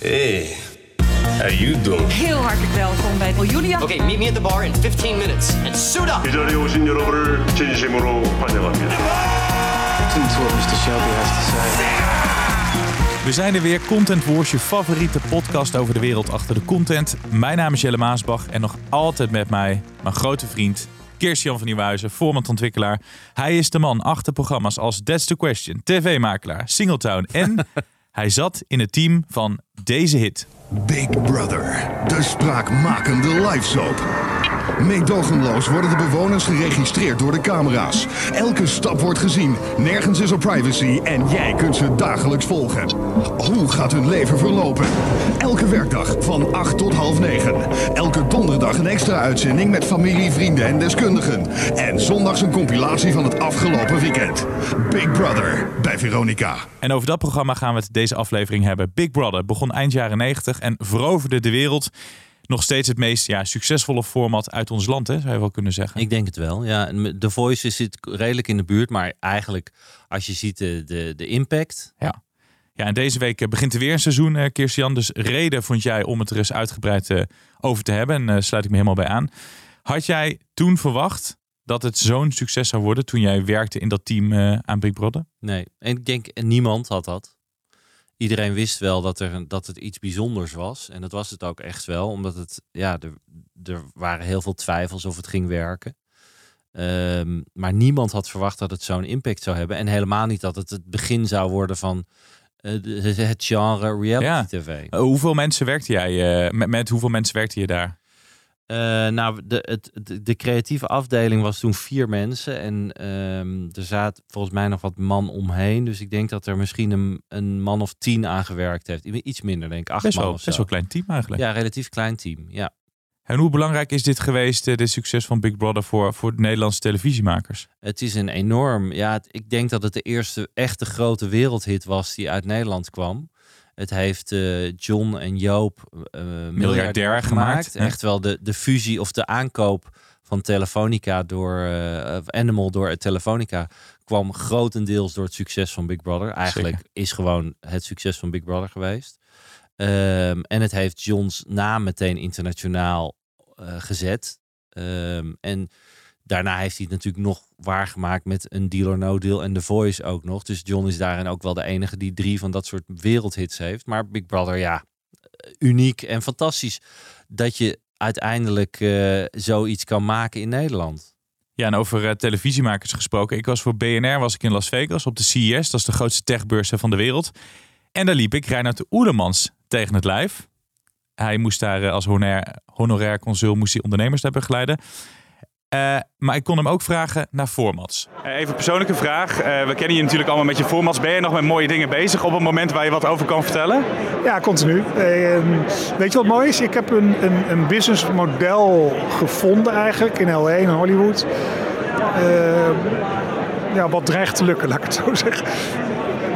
Hey, how you doing? Heel hartelijk welkom bij Julia. Okay, meet me at the bar in 15 minutes and suit up. 이 자리에 오신 여러분을 진심으로 환영합니다. Listen to what Mr. Shelby has to say. We zijn er weer, Content Wars, je favoriete podcast over de wereld achter de content. Mijn naam is Jelle Maasbach en nog altijd met mij mijn grote vriend Kirstian van Nieuwhuizen, format-ontwikkelaar. Hij is de man achter programma's als That's the Question, TV-makelaar, Singletown en hij zat in het team van deze hit. Big Brother, de spraakmakende live soap. Meedogenloos worden de bewoners geregistreerd door de camera's. Elke stap wordt gezien, nergens is er privacy en jij kunt ze dagelijks volgen. Hoe gaat hun leven verlopen? Elke werkdag van 8 tot half 9. Elke donderdag een extra uitzending met familie, vrienden en deskundigen. En zondags een compilatie van het afgelopen weekend. Big Brother bij Veronica. En over dat programma gaan we het deze aflevering hebben. Big Brother begon eind jaren 90 en veroverde de wereld. Nog steeds het meest ja, succesvolle format uit ons land, hè, zou je wel kunnen zeggen. Ik denk het wel. Ja, de Voice zit redelijk in de buurt, maar eigenlijk als je ziet de, de, de impact. Ja. Ja, en deze week eh, begint er weer een seizoen, eh, Kirstian. Dus reden vond jij om het er eens uitgebreid eh, over te hebben. En uh, sluit ik me helemaal bij aan. Had jij toen verwacht dat het zo'n succes zou worden toen jij werkte in dat team uh, aan Big Brother? Nee, en ik denk niemand had dat. Iedereen wist wel dat, er, dat het iets bijzonders was. En dat was het ook echt wel, omdat het, ja, er, er waren heel veel twijfels of het ging werken. Um, maar niemand had verwacht dat het zo'n impact zou hebben. En helemaal niet dat het het begin zou worden van uh, het genre reality ja. tv. Uh, hoeveel mensen werkte jij? Uh, met, met hoeveel mensen werkte je daar? Uh, nou, de, het, de, de, creatieve afdeling was toen vier mensen. En um, er zat volgens mij nog wat man omheen. Dus ik denk dat er misschien een, een man of tien aangewerkt heeft. Iets minder, denk ik. Acht best man wel, of zo. Best wel een klein team eigenlijk. Ja, relatief klein team, ja. En hoe belangrijk is dit geweest, de succes van Big Brother voor, voor de Nederlandse televisiemakers? Het is een enorm... Ja, ik denk dat het de eerste echte grote wereldhit was die uit Nederland kwam. Het heeft uh, John en Joop uh, miljardair gemaakt. gemaakt. Echt wel de, de fusie of de aankoop van Telefonica door uh, Animal door Telefonica kwam grotendeels door het succes van Big Brother. Eigenlijk Zeker. is gewoon het succes van Big Brother geweest. Um, en het heeft Johns naam meteen internationaal gezet. Um, en daarna heeft hij het natuurlijk nog waargemaakt met een Deal or No Deal en The Voice ook nog. Dus John is daarin ook wel de enige die drie van dat soort wereldhits heeft. Maar Big Brother, ja, uniek en fantastisch dat je uiteindelijk uh, zoiets kan maken in Nederland. Ja, en over uh, televisiemakers gesproken. Ik was voor BNR was ik in Las Vegas op de CES. Dat is de grootste techbeurs van de wereld. En daar liep ik Reinhard Oerlemans tegen het lijf. Hij moest daar als honorair, honorair consul moest hij ondernemers daar begeleiden. Uh, maar ik kon hem ook vragen naar formats. Uh, even een persoonlijke vraag. Uh, we kennen je natuurlijk allemaal met je formats. Ben je nog met mooie dingen bezig op het moment waar je wat over kan vertellen? Ja, continu. weet je wat mooi is? Ik heb een, een, een businessmodel gevonden eigenlijk in LA, in Hollywood. ja, wat dreigt te lukken, laat ik het zo zeggen.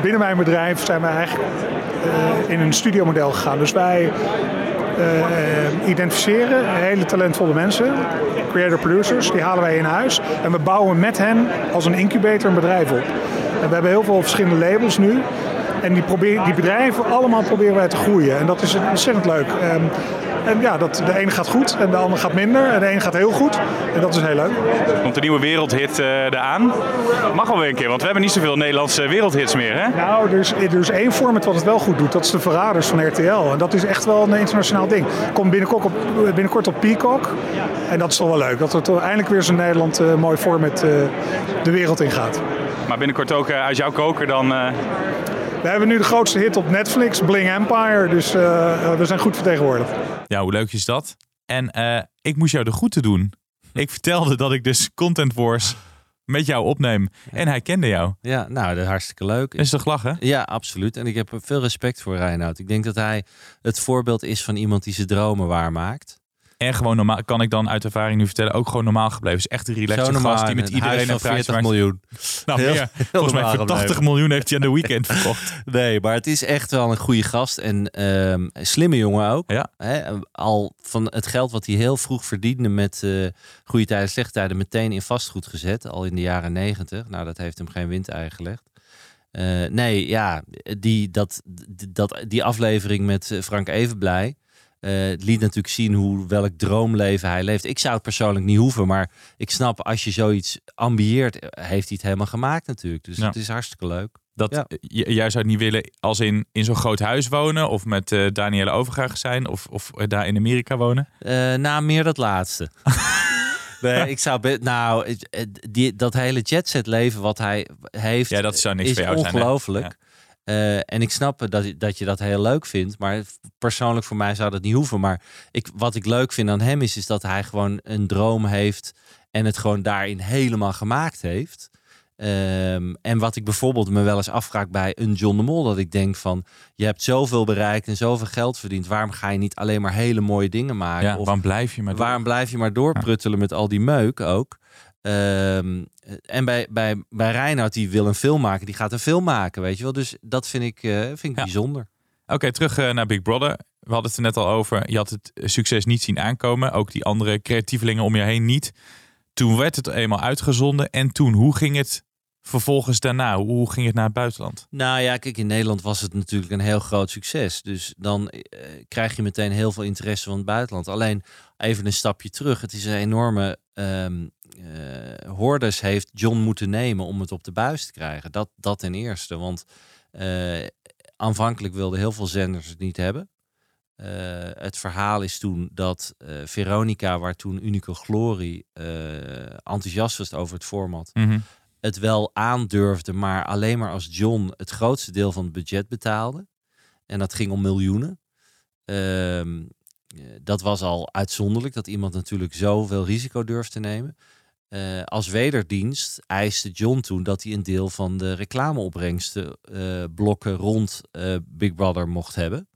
Binnen mijn bedrijf zijn wij eigenlijk in een studiomodel gegaan. Dus wij uh, identificeren hele talentvolle mensen, creator producers, die halen wij in huis en we bouwen met hen als een incubator een bedrijf op. En we hebben heel veel verschillende labels nu. En die, die bedrijven allemaal proberen wij te groeien. En dat is ontzettend leuk. Um, en ja, dat, de ene gaat goed en de andere gaat minder. En de ene gaat heel goed. En dat is heel leuk. Komt de nieuwe wereldhit uh, eraan? Mag wel weer een keer, want we hebben niet zoveel Nederlandse wereldhits meer, hè? Nou, er is, er is één format wat het wel goed doet. Dat is de Verraders van RTL. En dat is echt wel een internationaal ding. Komt binnenkort op, binnenkort op Peacock. En dat is toch wel leuk. Dat er eindelijk weer zo'n Nederland uh, mooi format uh, de wereld in gaat. Maar binnenkort ook uit jouw koker dan... We hebben nu de grootste hit op Netflix, Bling Empire. Dus uh, we zijn goed vertegenwoordigd. Ja, hoe leuk is dat? En uh, ik moest jou de groeten doen. Ik vertelde dat ik dus Content Wars met jou opneem. En hij kende jou. Ja, nou, dat is hartstikke leuk. Is toch lachen? Ja, absoluut. En ik heb veel respect voor Reinoud. Ik denk dat hij het voorbeeld is van iemand die zijn dromen waarmaakt. En gewoon normaal, kan ik dan uit ervaring nu vertellen, ook gewoon normaal gebleven. Is echt een relaxte gast die met iedereen een 40 miljoen. Nou, heel, meer. Volgens mij voor 80 miljoen heeft hij aan de weekend verkocht. nee, maar het is echt wel een goede gast. En um, slimme jongen ook. Ja. Hè, al van het geld wat hij heel vroeg verdiende met uh, goede tijden, slechte tijden, meteen in vastgoed gezet. Al in de jaren negentig. Nou, dat heeft hem geen windei gelegd. nee, ja, die, dat, dat, die aflevering met Frank Evenblij. Uh, liet natuurlijk zien hoe welk droomleven hij leeft. Ik zou het persoonlijk niet hoeven, maar ik snap als je zoiets ambieert, heeft hij het helemaal gemaakt natuurlijk. Dus het is hartstikke leuk. Dat ja. jij zou het niet willen als in, in zo'n groot huis wonen of met uh, Danielle Overgaag zijn of, of daar in Amerika wonen? Uh, nou, meer dat laatste. nee, ik zou nou die, dat hele jetset leven wat hij heeft, ja, dat zou niks is voor jou ongelooflijk. Zijn, uh, en ik snap dat, dat je dat heel leuk vindt. Maar persoonlijk voor mij zou dat niet hoeven. Maar ik, wat ik leuk vind aan hem is, is dat hij gewoon een droom heeft. En het gewoon daarin helemaal gemaakt heeft. Um, en wat ik bijvoorbeeld me wel eens afvraag bij een John de Mol. Dat ik denk van, je hebt zoveel bereikt en zoveel geld verdiend. Waarom ga je niet alleen maar hele mooie dingen maken? Ja, of waarom blijf je maar door? Waarom blijf je maar doorpruttelen met al die meuk ook? Um, en bij, bij, bij Reinhard, die wil een film maken, die gaat een film maken, weet je wel. Dus dat vind ik, uh, vind ik ja. bijzonder. Oké, terug uh, naar Big Brother. We hadden het er net al over. Je had het succes niet zien aankomen. Ook die andere creatievelingen om je heen niet. Toen werd het eenmaal uitgezonden. En toen, hoe ging het vervolgens daarna? Hoe ging het naar het buitenland? Nou ja, kijk, in Nederland was het natuurlijk een heel groot succes. Dus dan krijg je meteen heel veel interesse van het buitenland. Alleen even een stapje terug. Het is een enorme um, uh, hordes heeft John moeten nemen om het op de buis te krijgen. Dat, dat ten eerste. Want uh, aanvankelijk wilden heel veel zenders het niet hebben. Uh, het verhaal is toen dat Veronica, waar toen Unico Glory enthousiast was over het format, mm -hmm. het wel aandurfde, maar alleen maar als John het grootste deel van het budget betaalde. En dat ging om miljoenen. Ehm, dat was al uitzonderlijk dat iemand natuurlijk zoveel risico durft te nemen. Uh, als wederdienst eiste John toen dat hij een deel van de reclameopbrengsten uh, blokken rond Big Brother mocht hebben.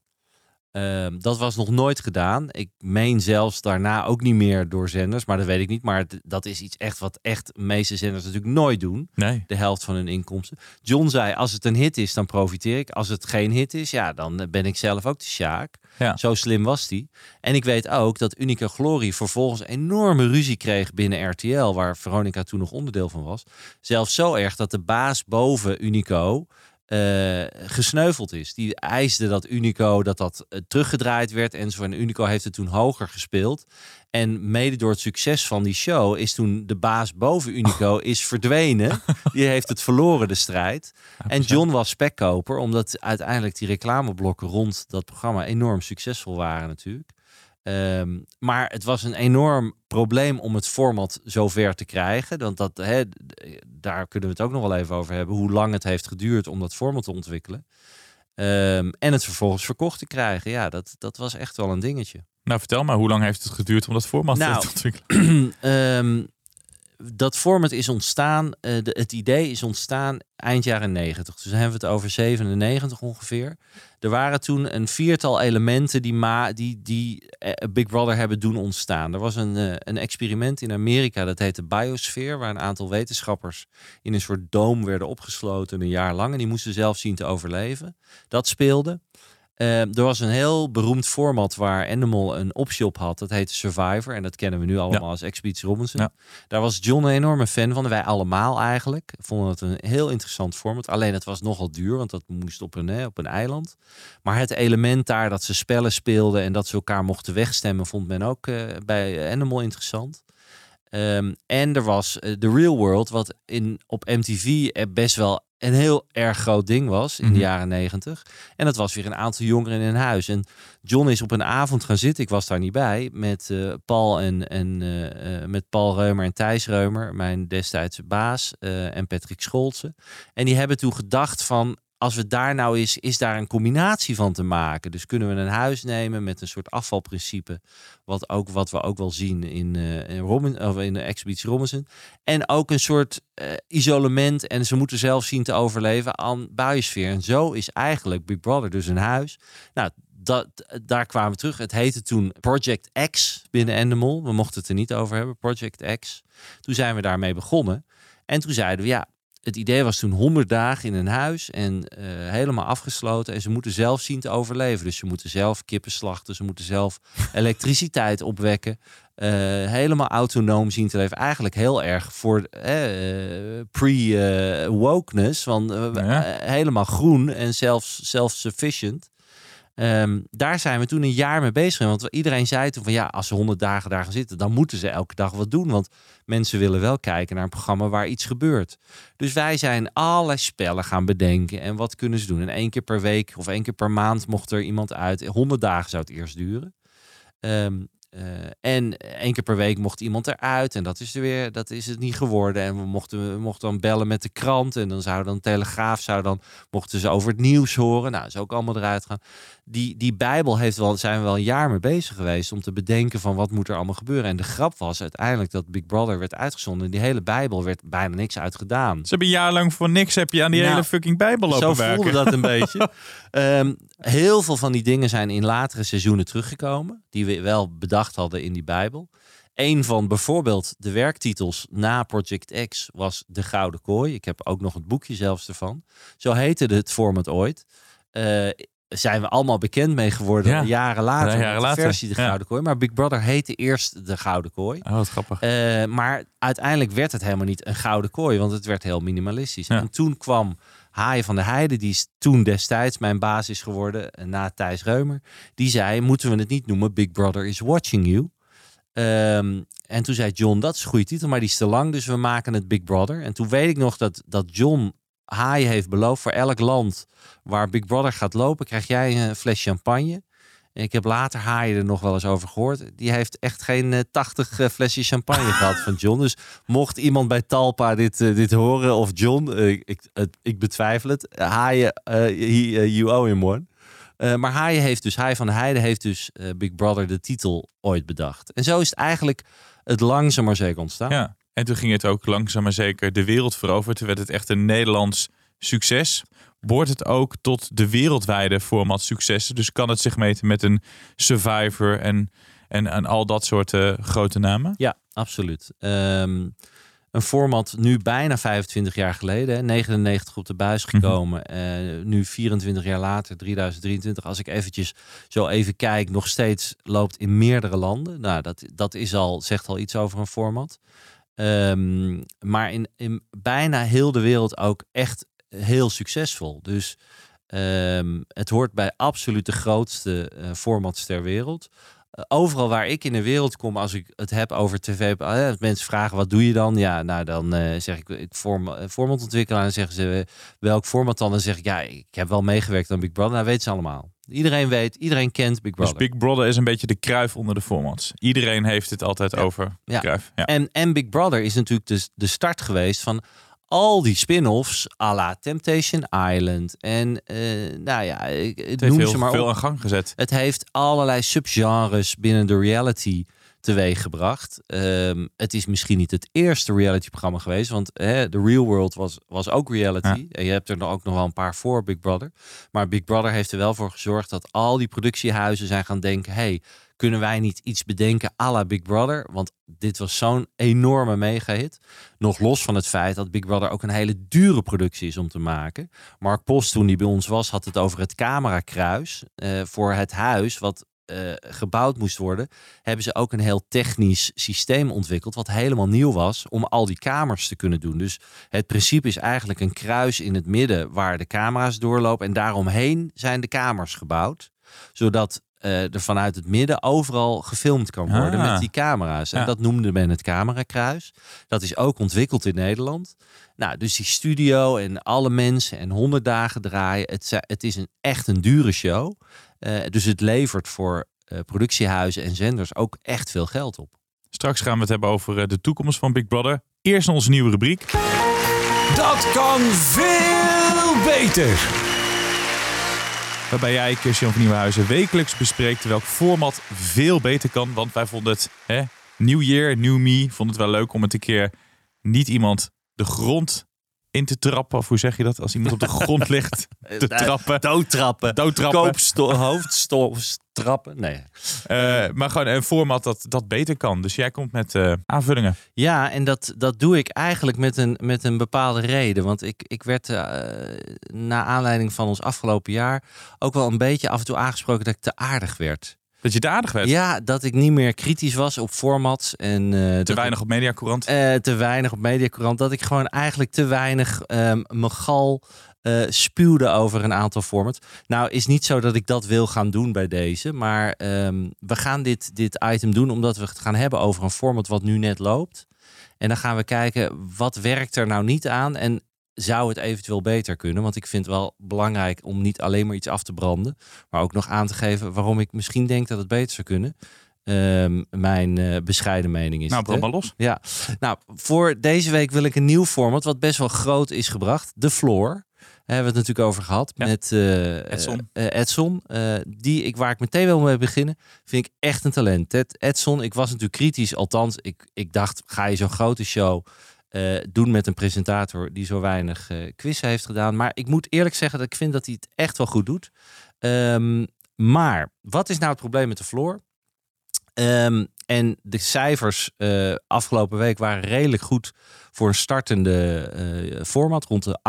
Ehm, dat was nog nooit gedaan. Ik meen zelfs daarna ook niet meer door zenders, maar dat weet ik niet. Maar dat is iets echt wat echt de meeste zenders natuurlijk nooit doen. Nee. De helft van hun inkomsten. John zei, als het een hit is, dan profiteer ik. Als het geen hit is, ja, dan ben ik zelf ook de Sjaak. Ja. Zo slim was die. En ik weet ook dat Unica Glory vervolgens enorme ruzie kreeg binnen RTL, waar Veronica toen nog onderdeel van was. Zelfs zo erg dat de baas boven Unico uh, gesneuveld is. Die eiste dat Unico dat dat uh, teruggedraaid werd en zo. En Unico heeft het toen hoger gespeeld. En mede door het succes van die show is toen de baas boven Unico is verdwenen. Die heeft het verloren, de strijd. En John was spekkoper, omdat uiteindelijk die reclameblokken rond dat programma enorm succesvol waren natuurlijk. Um, maar het was een enorm probleem om het format zover te krijgen. Want dat, hè, daar kunnen we het ook nog wel even over hebben. Hoe lang het heeft geduurd om dat format te ontwikkelen. Um, en het vervolgens verkocht te krijgen. Ja, dat, dat was echt wel een dingetje. Nou, vertel maar, hoe lang heeft het geduurd om dat format nou, te ontwikkelen? um, dat format is ontstaan, de, het idee is ontstaan eind jaren 90. Dus dan hebben we het over 97 ongeveer. Er waren toen een viertal elementen die, die, die uh, Big Brother hebben doen ontstaan. Er was een, uh, een experiment in Amerika, dat heette Biosphere, waar een aantal wetenschappers in een soort doom werden opgesloten een jaar lang. En die moesten zelf zien te overleven. Dat speelde. Uh, er was een heel beroemd format waar Animal een optie op had. Dat heette Survivor. En dat kennen we nu allemaal als Expeditie Robinson. Ja. Daar was John een enorme fan van. Wij allemaal eigenlijk. Vonden het een heel interessant format. Alleen het was nogal duur, want dat moest op een, hè, op een eiland. Maar het element daar dat ze spellen speelden en dat ze elkaar mochten wegstemmen, vond men ook uh, bij Animal interessant. Um, en er was uh, The Real World, wat in, op MTV best wel een heel erg groot ding was in de Mhm. jaren negentig. En dat was weer een aantal jongeren in huis. En John is op een avond gaan zitten, ik was daar niet bij, met eh, Paul en, en eh, eh, met Paul Reumer en Thijs Reumer, mijn destijdse baas, en Patrick Scholzen. En die hebben toen gedacht van, als we daar nou is, is daar een combinatie van te maken. Dus kunnen we een huis nemen met een soort afvalprincipe, wat, ook, wat we ook wel zien in, eh in, Robin, of in de Expeditie Robinson. En ook een soort eh, isolement en ze moeten zelf zien te overleven aan buiensfeer. En zo is eigenlijk Big Brother dus een huis. Nou, dat, daar kwamen we terug. Het heette toen Project X binnen Endemol. We mochten het er niet over hebben, Project X. Toen zijn we daarmee begonnen. En toen zeiden we, ja, het idee was toen 100 dagen in een huis en uh, helemaal afgesloten. En ze moeten zelf zien te overleven. Dus ze moeten zelf kippen slachten, ze moeten zelf elektriciteit opwekken. eh, helemaal autonoom zien te leven. Eigenlijk heel erg voor eh, pre-wokeness. van helemaal groen en zelfs self-sufficient. Ehm, daar zijn we toen een jaar mee bezig. Want iedereen zei toen van ja, als ze honderd dagen daar gaan zitten, dan moeten ze elke dag wat doen. Want mensen willen wel kijken naar een programma waar iets gebeurt. Dus wij zijn allerlei spellen gaan bedenken. En wat kunnen ze doen? En één keer per week of één keer per maand mocht er iemand uit. Honderd dagen zou het eerst duren. Um, uh, en één keer per week mocht iemand eruit. En dat is, er weer, dat is het niet geworden. En we mochten, we mochten dan bellen met de krant. En dan zou dan Telegraaf, zou dan, mochten ze over het nieuws horen. Nou, is ook allemaal eruit gaan. Die, die Bijbel heeft wel, zijn we wel een jaar mee bezig geweest. Om te bedenken van wat moet er allemaal gebeuren. En de grap was uiteindelijk dat Big Brother werd uitgezonden. En die hele Bijbel werd bijna niks uitgedaan. Ze hebben een jaar lang voor niks heb je aan die nou, hele fucking Bijbel lopen zo voelde dat een beetje. Um, heel veel van die dingen zijn in latere seizoenen teruggekomen. Die we wel bedacht hadden in die Bijbel. Een van bijvoorbeeld de werktitels na Project X was De Gouden Kooi. Ik heb ook nog het boekje zelfs ervan. Zo heette het format ooit. Uh, zijn we allemaal bekend mee geworden jaren later. Ja, jaren later. De versie De Gouden Kooi. Maar Big Brother heette eerst De Gouden Kooi. Oh, wat grappig. Uh, maar uiteindelijk werd het helemaal niet een Gouden Kooi. Want het werd heel minimalistisch. En toen kwam Haaien van der Heide, die is toen destijds mijn basis geworden eh, na Thijs Reumer. Die zei, moeten we het niet noemen Big Brother is watching you? Um, en toen zei John, dat is een goede titel, maar die is te lang, dus we maken het Big Brother. En toen weet ik nog dat, dat John Haaien heeft beloofd voor elk land waar Big Brother gaat lopen, krijg jij een fles champagne. Ik heb later Haaien er nog wel eens over gehoord. Die heeft echt geen uh, 80 uh, flesjes champagne gehad van John. Dus mocht iemand bij Talpa dit, uh, dit horen, of John, ik, ik betwijfel het. Haaien, you owe him one. maar Haaien heeft dus, Haaien van de Heide heeft dus Big Brother de titel ooit bedacht. En zo is het eigenlijk het langzaam maar zeker ontstaan. Ja, en toen ging het ook langzaam maar zeker de wereld veroveren. Toen werd het echt een Nederlands succes. Wordt het ook tot de wereldwijde format successen? Dus kan het zich meten met een Survivor en, en, en al dat soort uh, grote namen? Ja, absoluut. Um, een format nu bijna 25 jaar geleden, 99 op de buis mhm. gekomen. uh, nu 24 jaar later, 2023. Als ik eventjes zo even kijk, nog steeds loopt in meerdere landen. Nou, dat, dat is al, zegt al iets over een format. Um, maar in, in bijna heel de wereld ook echt heel succesvol. Dus um, het hoort bij absoluut de grootste uh, formats ter wereld. Uh, overal waar ik in de wereld kom, als ik het heb over tv, uh, mensen vragen wat doe je dan? Ja, nou dan zeg ik, ik form, format ontwikkelen. En dan zeggen ze welk format dan? Dan zeg ik, ja, ik heb wel meegewerkt aan Big Brother. Nou, weten ze allemaal. Iedereen weet, iedereen kent Big dus Brother. Dus Big Brother is een beetje de kruif onder de formats. Iedereen heeft het altijd over ja. Kruif. Ja. En, en Big Brother is natuurlijk de, de start geweest van al die spin-offs à la Temptation Island. En uh, nou ja, het noem ze maar veel aan gang gezet. Het heeft allerlei subgenres binnen de reality teweeggebracht. Um, het is misschien niet het eerste reality-programma geweest, want hè, The Real World was, was ook reality. En je hebt er ook nog wel een paar voor Big Brother. Maar Big Brother heeft er wel voor gezorgd dat al die productiehuizen zijn gaan denken: hey, kunnen wij niet iets bedenken à la Big Brother? Want dit was zo'n enorme mega-hit. Nog los van het feit dat Big Brother ook een hele dure productie is om te maken. Mark Post, toen hij bij ons was, had het over het camerakruis uh, voor het huis wat uh, gebouwd moest worden, hebben ze ook een heel technisch systeem ontwikkeld, wat helemaal nieuw was, om al die kamers te kunnen doen. Dus het principe is eigenlijk een kruis in het midden waar de camera's doorlopen en daaromheen zijn de kamers gebouwd, zodat er vanuit het midden overal gefilmd kan worden met ah. die camera's. En dat noemde men het camerakruis. Dat is ook ontwikkeld in Nederland. Nou, dus die studio en alle mensen en honderd dagen draaien. Het, het is een, echt een dure show. Uh, dus het levert voor uh, productiehuizen en zenders ook echt veel geld op. Straks gaan we het hebben over de toekomst van Big Brother. Eerst onze nieuwe rubriek. Dat kan veel beter. Waarbij jij, Christian van Nieuwenhuizen, wekelijks bespreekt welk format veel beter kan. Want wij vonden het, hè, New Year, New Me, vonden het wel leuk om het een keer niet iemand de grond in te trappen. Of hoe zeg je dat? Als iemand op de grond ligt te trappen. Doodtrappen. Doodtrappen. hoofdstrappen. Nee. Uh, maar gewoon een format dat, dat beter kan. Dus jij komt met uh, aanvullingen. Ja, en dat, dat doe ik eigenlijk met een, met een bepaalde reden. Want ik, ik werd uh, na aanleiding van ons afgelopen jaar ook wel een beetje af en toe aangesproken dat ik te aardig werd. Dat je het aardig werd. Ja, dat ik niet meer kritisch was op formats. En, uh, te weinig op Mediacourant. Uh, te weinig op Mediacourant. Dat ik gewoon eigenlijk te weinig um, me gal uh, spuwde over een aantal formats. Nou, is niet zo dat ik dat wil gaan doen bij deze. Maar um, we gaan dit, dit item doen omdat we het gaan hebben over een format wat nu net loopt. En dan gaan we kijken wat werkt er nou niet aan. En zou het eventueel beter kunnen? Want ik vind het wel belangrijk om niet alleen maar iets af te branden, maar ook nog aan te geven waarom ik misschien denk dat het beter zou kunnen. Um, mijn uh, bescheiden mening is. Nou, brand maar los. Ja. Nou, voor deze week wil ik een nieuw format, wat best wel groot is gebracht. De Floor. Daar hebben we het natuurlijk over gehad ja. met uh, Edson. Uh, Edson die ik, waar ik meteen wil mee beginnen, vind ik echt een talent. Het Edson, ik was natuurlijk kritisch. Althans, ik, ik dacht, ga je zo'n grote show uh, doen met een presentator die zo weinig uh, quizzen heeft gedaan. Maar ik moet eerlijk zeggen dat ik vind dat hij het echt wel goed doet. Um, maar wat is nou het probleem met de floor? Um, en de cijfers uh, afgelopen week waren redelijk goed voor een startende format. Rond de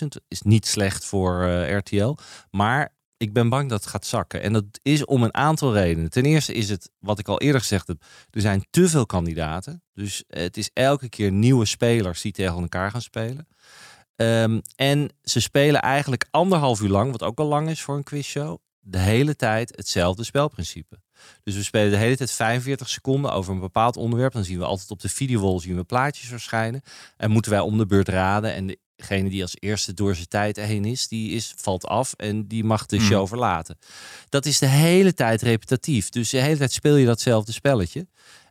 800.000, 900.000. Is niet slecht voor RTL. Maar ik ben bang dat het gaat zakken. En dat is om een aantal redenen. Ten eerste is het, wat ik al eerder gezegd heb, er zijn te veel kandidaten. Dus het is elke keer nieuwe spelers die tegen elkaar gaan spelen. Um, en ze spelen eigenlijk anderhalf uur lang, wat ook al lang is voor een quizshow, de hele tijd hetzelfde spelprincipe. Dus we spelen de hele tijd 45 seconden over een bepaald onderwerp. Dan zien we altijd op de videowall zien we plaatjes verschijnen. En moeten wij om de beurt raden. En de degene die als eerste door zijn tijd heen is, die is, valt af en die mag de show verlaten. Dat is de hele tijd repetitief. Dus de hele tijd speel je datzelfde spelletje.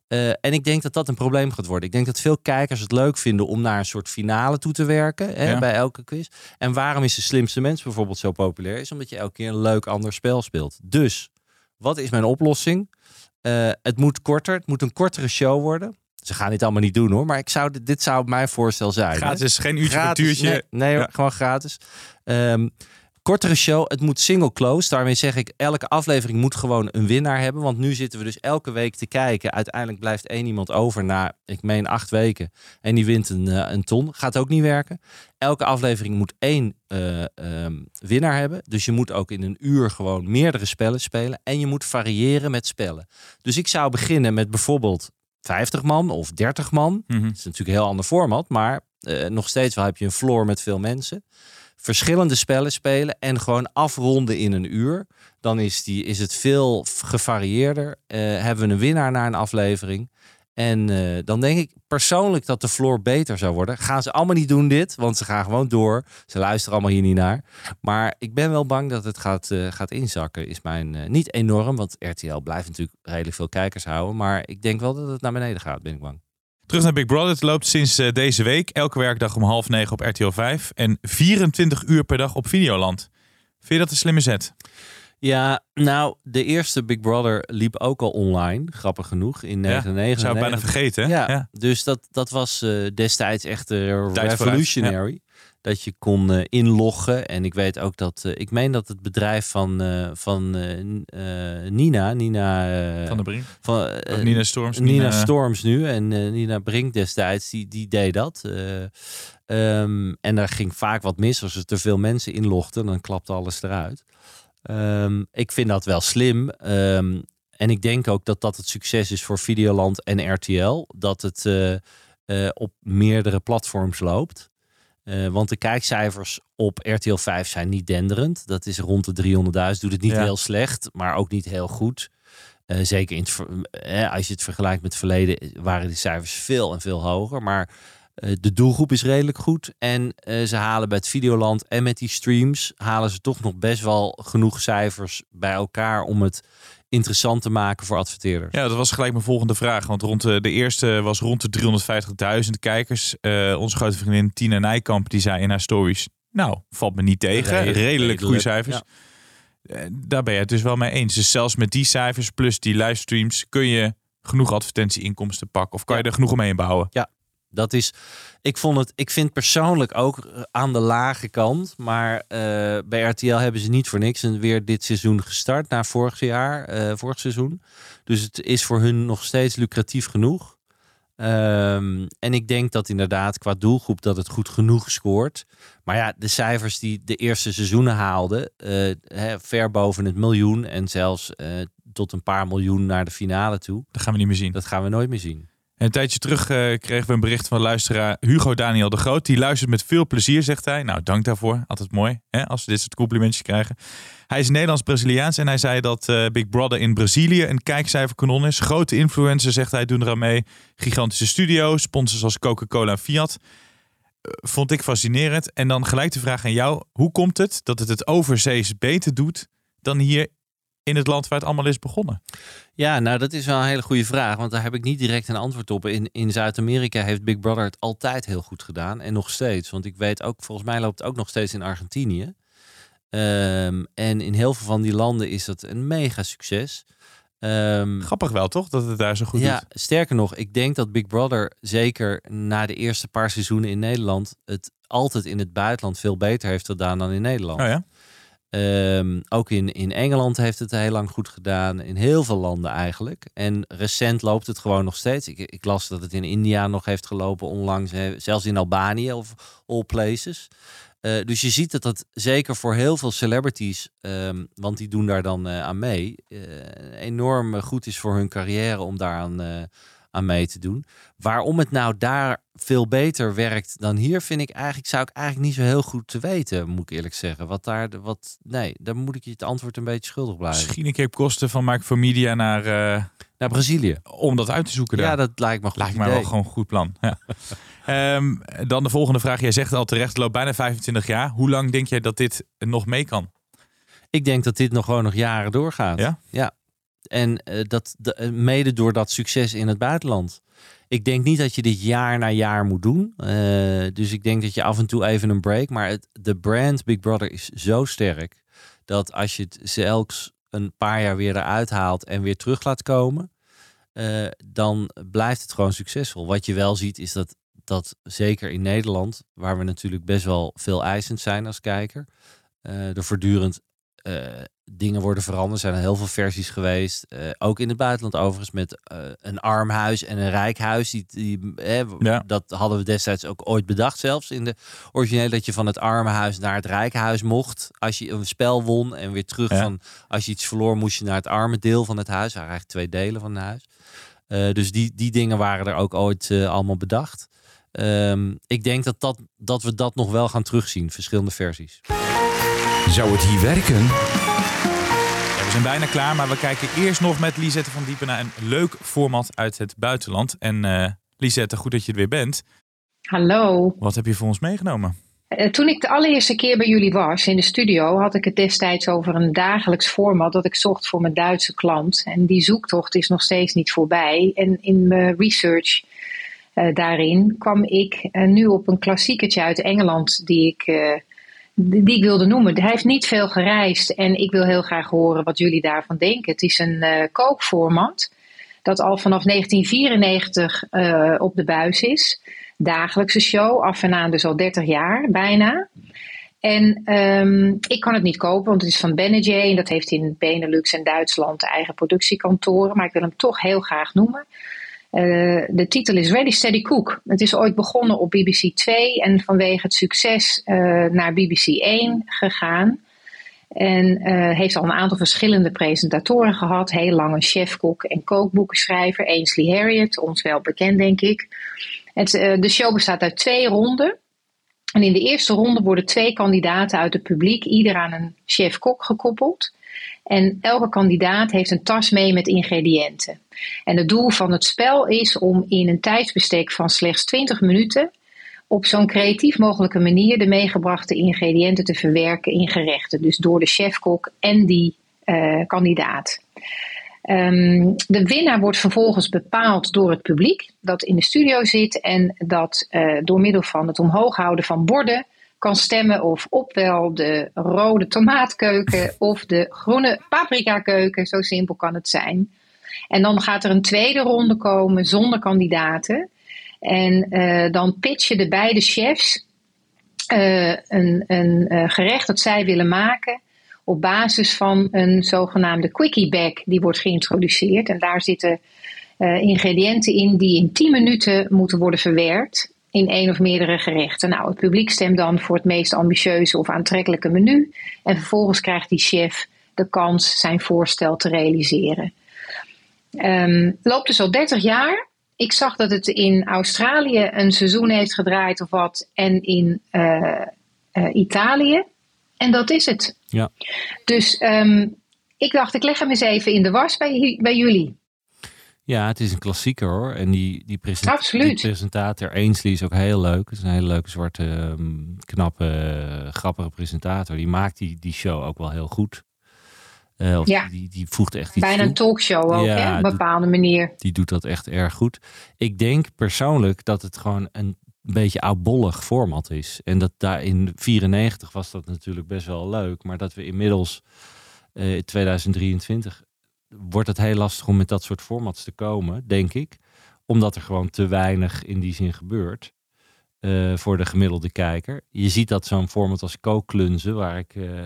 Uh, en ik denk dat dat een probleem gaat worden. Ik denk dat veel kijkers het leuk vinden om naar een soort finale toe te werken hè, ja. bij elke quiz. En waarom is de slimste mens bijvoorbeeld zo populair? Is omdat je elke keer een leuk ander spel speelt. Dus, wat is mijn oplossing? Uh, het moet korter, het moet een kortere show worden. Ze gaan dit allemaal niet doen hoor, maar ik zou, dit zou mijn voorstel zijn. Gratis, hè? geen uurtje gratis, uurtje. Nee, nee ja. gewoon gratis. Um, kortere show, het moet single close. Daarmee zeg ik, elke aflevering moet gewoon een winnaar hebben. Want nu zitten we dus elke week te kijken. Uiteindelijk blijft één iemand over na, ik meen, acht weken. En die wint een, uh, een ton. Gaat ook niet werken. Elke aflevering moet één uh, um, winnaar hebben. Dus je moet ook in een uur gewoon meerdere spellen spelen. En je moet variëren met spellen. Dus ik zou beginnen met bijvoorbeeld 50 man of 30 man. Mhm. Mm -hmm. Dat is natuurlijk een heel ander format, maar uh, nog steeds wel heb je een floor met veel mensen. Verschillende spellen spelen en gewoon afronden in een uur. Dan is, die, is het veel gevarieerder. Uh, hebben we een winnaar na een aflevering. En uh, dan denk ik persoonlijk dat de floor beter zou worden. Gaan ze allemaal niet doen dit, want ze gaan gewoon door. Ze luisteren allemaal hier niet naar. Maar ik ben wel bang dat het gaat, uh, gaat inzakken. Is mijn uh, niet enorm, want RTL blijft natuurlijk redelijk veel kijkers houden. Maar ik denk wel dat het naar beneden gaat, ben ik bang. Terug naar Big Brother. Het loopt sinds deze week elke werkdag om half negen op RTL 5 en 24 uur per dag op Videoland. Vind je dat een slimme zet? Ja, nou, de eerste Big Brother liep ook al online, grappig genoeg, in 1999. Ja, zou ik bijna vergeten. Ja, ja, dus dat, dat was uh, destijds echt uh, revolutionary. Ja. Dat je kon uh, inloggen. En ik weet ook dat, ik meen dat het bedrijf van, van Nina, Nina van de Brink, van, Nina Storms, Nina, Nina, Storms nu en Nina Brink destijds, die, die deed dat. Um, en daar ging vaak wat mis als er te veel mensen inlogden, dan klapte alles eruit. Um, ik vind dat wel slim. Um, en ik denk ook dat dat het succes is voor Videoland en RTL. Dat het uh, uh, op meerdere platforms loopt. Uh, want de kijkcijfers op RTL 5 zijn niet denderend. Dat is rond de 300.000. Doet het niet ja. heel slecht, maar ook niet heel goed. zeker in het, als je het vergelijkt met het verleden waren die cijfers veel en veel hoger. Maar de doelgroep is redelijk goed. En uh, ze halen bij het Videoland en met die streams halen ze toch nog best wel genoeg cijfers bij elkaar om het interessant te maken voor adverteerders. Ja, dat was gelijk mijn volgende vraag. Want rond de, de eerste was rond de 350.000 kijkers. Uh, onze grote vriendin Tina Nijkamp die zei in haar stories... Nou, valt me niet tegen. Redelijk, redelijk goede cijfers. Ja. Uh, daar ben je het dus wel mee eens. Dus zelfs met die cijfers plus die livestreams kun je genoeg advertentieinkomsten pakken. Of kan ja. je er genoeg omheen bouwen? Ja, dat is, ik vond het, ik vind persoonlijk ook aan de lage kant. Maar uh, bij RTL hebben ze niet voor niks en weer dit seizoen gestart na vorig jaar, uh, vorig seizoen. Dus het is voor hun nog steeds lucratief genoeg. Um, en ik denk dat inderdaad qua doelgroep dat het goed genoeg scoort. Maar ja, de cijfers die de eerste seizoenen haalden, uh, hè, ver boven het miljoen en zelfs tot een paar miljoen naar de finale toe. Dat gaan we niet meer zien. Dat gaan we nooit meer zien. En een tijdje terug uh, kregen we een bericht van luisteraar Hugo Daniel de Groot. Die luistert met veel plezier, zegt hij. Nou, dank daarvoor. Altijd mooi hè, als we dit soort complimentjes krijgen. Hij is Nederlands-Braziliaans en hij zei dat uh, Big Brother in Brazilië een kijkcijferkanon is. Grote influencers, zegt hij, doen eraan mee. Gigantische studio's, sponsors als Coca-Cola en Fiat. Uh, vond ik fascinerend. En dan gelijk de vraag aan jou. Hoe komt het dat het het overzees beter doet dan hier in het land waar het allemaal is begonnen? Ja, nou dat is wel een hele goede vraag, want daar heb ik niet direct een antwoord op. In, in Zuid-Amerika heeft Big Brother het altijd heel goed gedaan en nog steeds. Want ik weet ook, volgens mij loopt het ook nog steeds in Argentinië. Um, en in heel veel van die landen is dat een mega succes. Um, Grappig wel, toch? Dat het daar zo goed ja, doet. Sterker nog, ik denk dat Big Brother zeker na de eerste paar seizoenen in Nederland het altijd in het buitenland veel beter heeft gedaan dan in Nederland. Oh ja? Um, ook in, in Engeland heeft het heel lang goed gedaan. In heel veel landen eigenlijk. En recent loopt het gewoon nog steeds. Ik, ik las dat het in India nog heeft gelopen onlangs. Zelfs in Albanië of all places. Uh, dus je ziet dat dat zeker voor heel veel celebrities, um, want die doen daar dan uh, aan mee, uh, enorm goed is voor hun carrière om daaraan aan mee te doen. Waarom het nou daar veel beter werkt dan hier, vind ik eigenlijk, zou ik eigenlijk niet zo heel goed te weten, moet ik eerlijk zeggen. Wat daar, wat, nee, daar moet ik je het antwoord een beetje schuldig blijven. Misschien een keer kosten van Mark for Media naar, uh, naar Brazilië. Om dat uit te zoeken daar. Ja, dat lijkt me goed Lijkt me wel gewoon een goed plan. Ja. um, dan de volgende vraag. Jij zegt al terecht, het loopt bijna 25 jaar. Hoe lang denk jij dat dit nog mee kan? Ik denk dat dit nog gewoon nog jaren doorgaat. Ja? Ja. En uh, dat de, mede door dat succes in het buitenland. Ik denk niet dat je dit jaar na jaar moet doen. Uh, dus ik denk dat je af en toe even een break. Maar de brand Big Brother is zo sterk. Dat als je het zelfs een paar jaar weer eruit haalt en weer terug laat komen. Uh, dan blijft het gewoon succesvol. Wat je wel ziet is dat, dat zeker in Nederland, waar we natuurlijk best wel veel eisend zijn als kijker. er voortdurend uh, dingen worden veranderd. Er zijn er heel veel versies geweest. Uh, ook in het buitenland overigens met uh, een arm huis en een rijk huis. Die, die ja. Dat hadden we destijds ook ooit bedacht zelfs in de origineel. Dat je van het arme huis naar het rijke huis mocht. Als je een spel won en weer terug Ja. van... Als je iets verloor moest je naar het arme deel van het huis. Er eigenlijk twee delen van het huis. Uh, dus die, die dingen waren er ook ooit uh, allemaal bedacht. Um, ik denk dat, dat, dat we dat nog wel gaan terugzien. Verschillende versies. Zou het hier werken? Zijn bijna klaar, maar we kijken eerst nog met Lisette van Diepen naar een leuk format uit het buitenland. En uh, Lisette, goed dat je er weer bent. Hallo. Wat heb je voor ons meegenomen? Uh, toen ik de allereerste keer bij jullie was in de studio, had ik het destijds over een dagelijks format dat ik zocht voor mijn Duitse klant. En die zoektocht is nog steeds niet voorbij. En in mijn research uh, daarin kwam ik nu op een klassiekertje uit Engeland die ik die ik wilde noemen. Hij heeft niet veel gereisd en ik wil heel graag horen wat jullie daarvan denken. Het is een uh, dat al vanaf 1994 uh, op de buis is. Dagelijkse show, af en aan dus al 30 jaar bijna. En um, ik kan het niet kopen, want het is van Benejé en dat heeft in Benelux en Duitsland eigen productiekantoren. Maar ik wil hem toch heel graag noemen. Uh, de titel is Ready Steady Cook. Het is ooit begonnen op BBC 2 en vanwege het succes uh, naar BBC 1 gegaan. En uh, heeft al een aantal verschillende presentatoren gehad. Heel lang een chefkok en kookboekenschrijver. Ainsley Harriott, ons wel bekend denk ik. Het, de show bestaat uit twee ronden. En in de eerste ronde worden twee kandidaten uit het publiek, ieder aan een chef-kok gekoppeld. En elke kandidaat heeft een tas mee met ingrediënten. En het doel van het spel is om in een tijdsbestek van slechts 20 minuten op zo'n creatief mogelijke manier de meegebrachte ingrediënten te verwerken in gerechten. Dus door de chefkok en die uh, kandidaat. Um, de winnaar wordt vervolgens bepaald door het publiek dat in de studio zit en dat uh, door middel van het omhoog houden van borden kan stemmen of ofwel de rode tomaatkeuken of de groene paprikakeuken. Zo simpel kan het zijn. En dan gaat er een tweede ronde komen zonder kandidaten. En uh, dan pitchen de beide chefs uh, een, een gerecht dat zij willen maken op basis van een zogenaamde quickie bag die wordt geïntroduceerd. En daar zitten ingrediënten in die in 10 minuten moeten worden verwerkt in één of meerdere gerechten. Nou, het publiek stemt dan voor het meest ambitieuze of aantrekkelijke menu. En vervolgens krijgt die chef de kans zijn voorstel te realiseren. Um, loopt dus al 30 jaar. Ik zag dat het in Australië een seizoen heeft gedraaid of wat. En in uh, uh, Italië. En dat is het. Ja. Dus um, ik dacht, ik leg hem eens even in de was bij, bij jullie. Ja, het is een klassieker hoor. En die, die, present die presentator Ainsley is ook heel leuk. Het is een hele leuke, zwarte, um, knappe, grappige presentator. Die maakt die, die show ook wel heel goed. Uh, of ja. die, die voegt echt iets Bijna toe. een talkshow ook, Ja, hè? op een bepaalde manier. Die doet dat echt erg goed. Ik denk persoonlijk dat het gewoon een beetje oudbollig format is. En dat daar in 94 was dat natuurlijk best wel leuk. Maar dat we inmiddels uh, 2023 wordt het heel lastig om met dat soort formats te komen, denk ik. Omdat er gewoon te weinig in die zin gebeurt. Uh, voor de gemiddelde kijker. Je ziet dat zo'n format als kookklunzen, waar ik uh,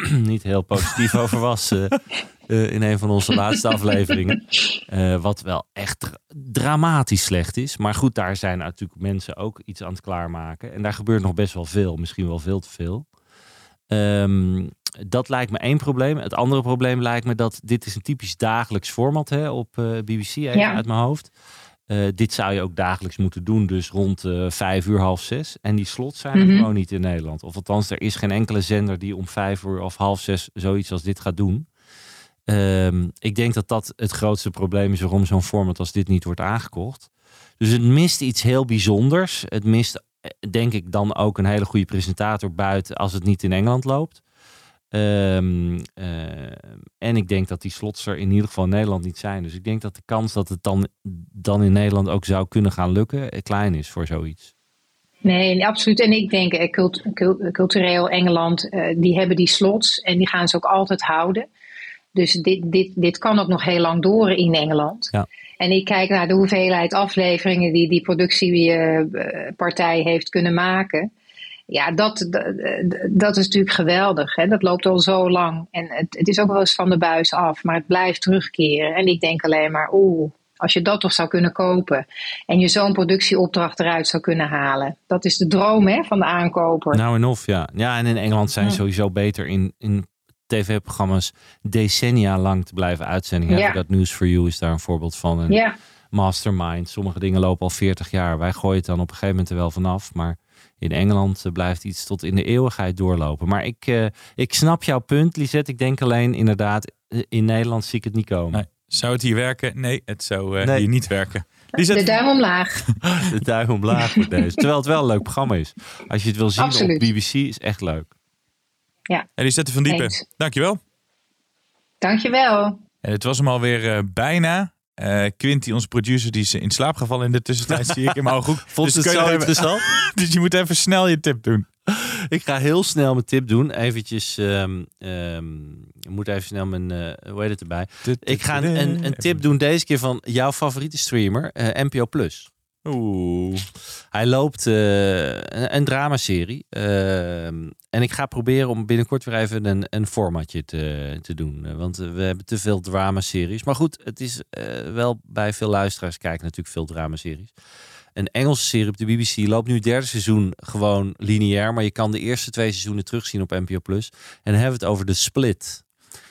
niet heel positief over was uh, in een van onze laatste afleveringen. wat wel echt dramatisch slecht is. Maar goed, daar zijn natuurlijk mensen ook iets aan het klaarmaken. En daar gebeurt nog best wel veel, misschien wel veel te veel. Um, dat lijkt me één probleem. Het andere probleem lijkt me dat dit is een typisch dagelijks format hè, op uh, BBC even Ja. uit mijn hoofd. Uh, dit zou je ook dagelijks moeten doen, dus rond uh, vijf uur, half zes. En die slots zijn er Mhm. gewoon niet in Nederland. Of althans, er is geen enkele zender die om vijf uur of half zes zoiets als dit gaat doen. Um, ik denk dat dat het grootste probleem is waarom zo'n format als dit niet wordt aangekocht. Dus het mist iets heel bijzonders. Het mist, denk ik, dan ook een hele goede presentator buiten als het niet in Engeland loopt. Um, uh, en ik denk dat die slots er in ieder geval in Nederland niet zijn. Dus ik denk dat de kans dat het dan, dan in Nederland ook zou kunnen gaan lukken, klein is voor zoiets. Nee, absoluut. En ik denk, eh, cult, cult, cultureel Engeland, uh, die hebben die slots en die gaan ze ook altijd houden. Dus dit, dit, dit kan ook nog heel lang door in Engeland. Ja. En ik kijk naar de hoeveelheid afleveringen die die productiepartij heeft kunnen maken. Ja, dat, dat, is natuurlijk geweldig. Hè? Dat loopt al zo lang. En het, het is ook wel eens van de buis af, maar het blijft terugkeren. En ik denk alleen maar, oeh, als je dat toch zou kunnen kopen. En je zo'n productieopdracht eruit zou kunnen halen. Dat is de droom hè, van de aankoper. Nou en of, ja. Ja, en in Engeland zijn Ja. sowieso beter in, in tv-programma's decennia lang te blijven uitzendingen. Ja. Dat News for You is daar een voorbeeld van. Een Ja, mastermind. Sommige dingen lopen al 40 jaar. Wij gooien het dan op een gegeven moment er wel vanaf. Maar in Engeland eh, blijft iets tot in de eeuwigheid doorlopen. Maar ik, uh, ik snap jouw punt, Lisette. Ik denk alleen inderdaad, eh, in Nederland zie ik het niet komen. Nee. Zou het hier werken? Nee, het zou uh, Nee. hier niet werken. de Lisette, duim omlaag. De duim omlaag voor deze. Terwijl het wel een leuk programma is. Als je het wil zien Absoluut. op BBC, is echt leuk. Ja, en Lisette van Diepen, Eens. dankjewel. dankjewel. En het was hem alweer uh, bijna. Uh, Quinty, onze producer, die is in slaap gevallen in de tussentijd, zie ik in mijn ooghoek. Vond Dus het zo even- interessant? dus je moet even snel je tip doen. Ik ga heel snel mijn tip doen. Eventjes, um, um, ik moet even snel mijn, uh, hoe heet het erbij. Ik ga een, een tip doen deze keer van jouw favoriete streamer, uh, NPO Plus. Oeh. Hij loopt uh, een, dramaserie. Uh, en ik ga proberen om binnenkort weer even een, een formatje te, te doen. Want we hebben te veel dramaseries. Maar goed, het is wel bij veel luisteraars kijken natuurlijk veel dramaseries. Een Engelse serie op de BBC loopt nu derde seizoen gewoon lineair. Maar je kan de eerste twee seizoenen terugzien op NPO Plus. En dan hebben we het over de Split.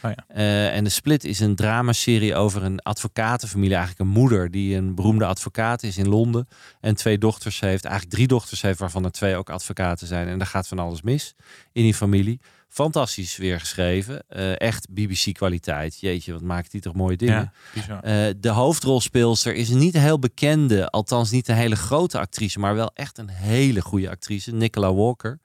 Oh ja. Uh, en de Split is een dramaserie over een advocatenfamilie. Eigenlijk een moeder die een beroemde advocaat is in Londen. En twee dochters heeft, eigenlijk drie dochters heeft, waarvan er twee ook advocaten zijn. En daar gaat van alles mis in die familie. Fantastisch weer geschreven. Uh, echt BBC-kwaliteit. Jeetje, wat maakt die toch mooie dingen. Ja, uh, de hoofdrolspeelster is een niet heel bekende, althans niet een hele grote actrice, maar wel echt een hele goede actrice. Nicola Walker.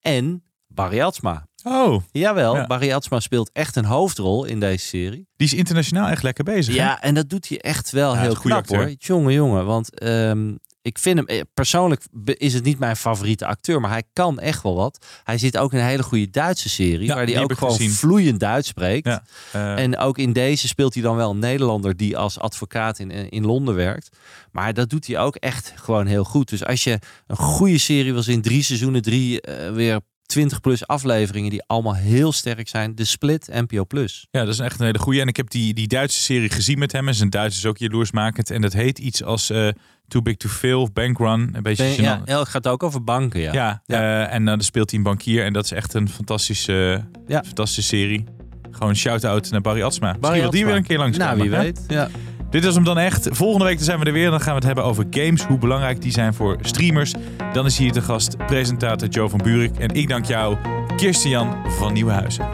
En Barry Atsma. Oh. Jawel, Ja. Barry Atsma speelt echt een hoofdrol in deze serie. Die is internationaal echt lekker bezig. hè? Ja, en dat doet hij echt wel Ja, heel knap acteur. hoor. Jongen, jongen. Want um, ik vind hem, eh, persoonlijk is het niet mijn favoriete acteur, maar hij kan echt wel wat. Hij zit ook in een hele goede Duitse serie, Ja, waar hij ook gewoon gezien. vloeiend Duits spreekt. Ja, uh, En ook in deze speelt hij dan wel een Nederlander die als advocaat in, in Londen werkt. Maar dat doet hij ook echt gewoon heel goed. Dus als je een goede serie wil zien, drie seizoenen, drie uh, weer 20 plus afleveringen die allemaal heel sterk zijn. De Split, NPO Plus. Ja, dat is echt een hele goeie. En ik heb die, die Duitse serie gezien met hem. En zijn Duits is ook jaloersmakend. En dat heet iets als uh, Too Big to Fail of Bankrun. Een beetje ben, ja, het gaat ook over banken, ja. Ja, ja. Uh, en dan speelt hij een bankier. En dat is echt een fantastische, ja. fantastische serie. Gewoon shout-out naar Barry Atsma. Misschien wil die weer een keer langs Nou, wie weet. Ja. Dit is hem dan echt. Volgende week zijn we er weer. Dan gaan we het hebben over games. Hoe belangrijk die zijn voor streamers. Dan is hier te gast presentator Joe van Buurik. En ik dank jou, Kirsten Jan van Nieuwenhuizen.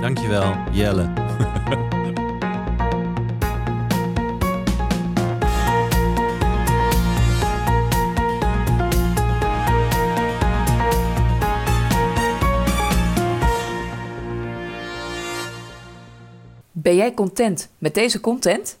Dankjewel, Jelle. Ben jij content met deze content?